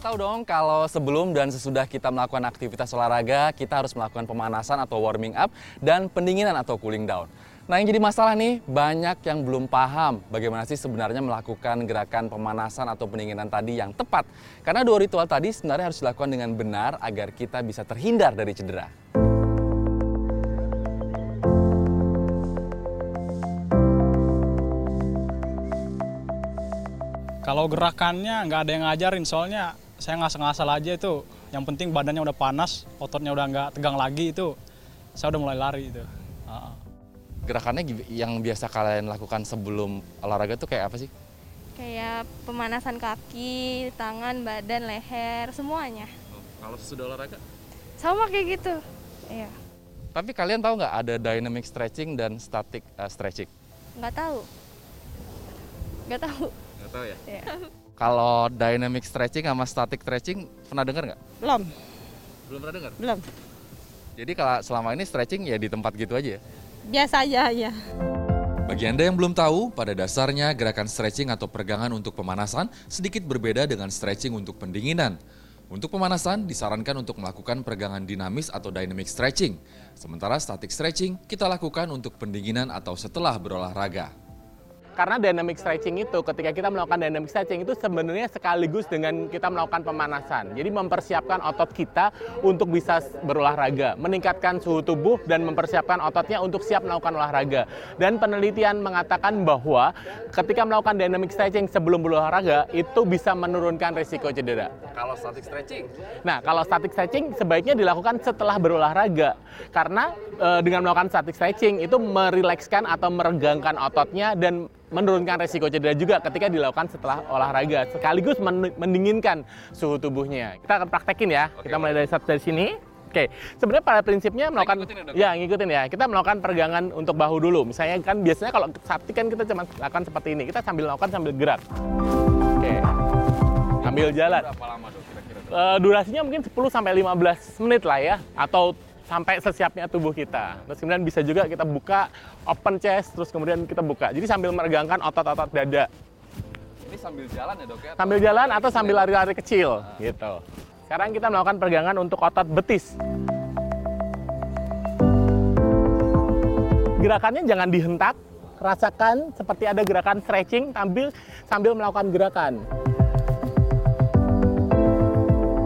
Tahu dong kalau sebelum dan sesudah kita melakukan aktivitas olahraga, kita harus melakukan pemanasan atau warming up dan pendinginan atau cooling down. Nah yang jadi masalah nih, banyak yang belum paham bagaimana sih sebenarnya melakukan gerakan pemanasan atau pendinginan tadi yang tepat. Karena dua ritual tadi sebenarnya harus dilakukan dengan benar agar kita bisa terhindar dari cedera. Kalau gerakannya nggak ada yang ngajarin, soalnya saya ngasal-ngasal aja itu. Yang penting badannya udah panas, ototnya udah nggak tegang lagi itu. Saya udah mulai lari itu. Uh, Gerakannya yang biasa kalian lakukan sebelum olahraga tuh kayak apa sih? Kayak pemanasan kaki, tangan, badan, leher, semuanya. Kalau sesudah olahraga? Sama kayak gitu. Iya. Tapi kalian tahu nggak ada dynamic stretching dan static uh, stretching? Nggak tahu. Nggak tahu. Nggak tahu ya. Iya. Kalau dynamic stretching sama static stretching pernah dengar nggak? Belum, Belum pernah dengar. belum. Jadi kalau selama ini stretching ya di tempat gitu aja ya? Biasa aja ya. Bagi Anda yang belum tahu, pada dasarnya gerakan stretching atau peregangan untuk pemanasan sedikit berbeda dengan stretching untuk pendinginan. Untuk pemanasan, disarankan untuk melakukan peregangan dinamis atau dynamic stretching. Sementara static stretching kita lakukan untuk pendinginan atau setelah berolahraga. Karena dynamic stretching itu, ketika kita melakukan dynamic stretching itu sebenarnya sekaligus dengan kita melakukan pemanasan. Jadi mempersiapkan otot kita untuk bisa berolahraga, meningkatkan suhu tubuh dan mempersiapkan ototnya untuk siap melakukan olahraga. Dan penelitian mengatakan bahwa ketika melakukan dynamic stretching sebelum berolahraga itu bisa menurunkan risiko cedera. Kalau static stretching? Nah, kalau static stretching sebaiknya dilakukan setelah berolahraga. Karena e, dengan melakukan static stretching itu merilekskan atau meregangkan ototnya dan menurunkan resiko cedera juga ketika dilakukan setelah olahraga. Sekaligus men- mendinginkan suhu tubuhnya. Kita akan praktekin ya. Kita mulai dari satu dari sini. Oke, sebenarnya pada prinsipnya melakukan ngikutin ya, ya ngikutin ya. Kita melakukan peregangan untuk bahu dulu. Misalnya kan biasanya kalau statik kan kita cuma lakukan seperti ini. Kita sambil lakukan sambil gerak. Oke. Sambil jalan. Berapa lama dok kira-kira? Eh, durasinya mungkin 10 sampai 15 menit lah ya atau sampai sesiapnya tubuh kita. Terus kemudian bisa juga kita buka open chest terus kemudian kita buka. Jadi sambil meregangkan otot-otot dada. Ini sambil jalan ya dok ya? Sambil jalan atau sambil lari-lari kecil gitu. Sekarang kita melakukan peregangan untuk otot betis. Gerakannya jangan dihentak, rasakan seperti ada gerakan stretching sambil sambil melakukan gerakan.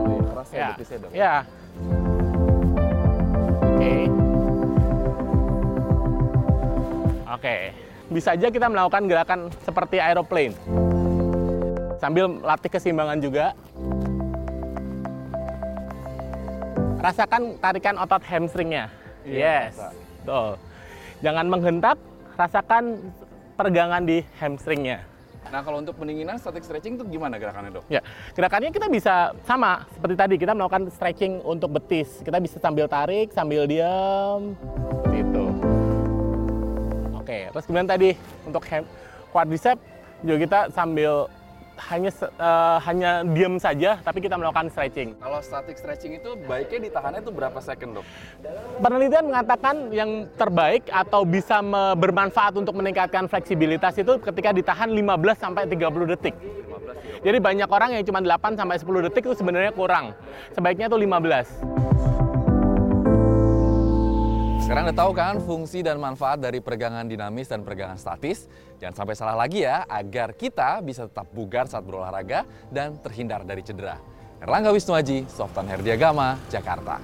Oh, iya, ya, Ya, betisnya dok? ya. Oke. Bisa aja kita melakukan gerakan seperti aeroplane. Sambil latih keseimbangan juga. Rasakan tarikan otot hamstringnya. Iya, yes. Tuh. Jangan menghentak, rasakan peregangan di hamstringnya. Nah kalau untuk pendinginan static stretching itu gimana gerakannya dok? Ya, gerakannya kita bisa sama seperti tadi kita melakukan stretching untuk betis. Kita bisa sambil tarik, sambil diam, seperti itu. Oke, terus kemudian tadi untuk quadricep juga kita sambil hanya eh, hanya diam saja, tapi kita melakukan stretching. Kalau static stretching itu baiknya ditahannya itu berapa second dok? Penelitian mengatakan yang terbaik atau bisa bermanfaat untuk meningkatkan fleksibilitas itu ketika ditahan 15 sampai 30 detik. Jadi banyak orang yang cuma 8 sampai 10 detik itu sebenarnya kurang. Sebaiknya itu 15. Sekarang udah tahu kan fungsi dan manfaat dari peregangan dinamis dan peregangan statis? Jangan sampai salah lagi ya, agar kita bisa tetap bugar saat berolahraga dan terhindar dari cedera. Erlangga Wisnuaji, Softan Herdiagama, Jakarta.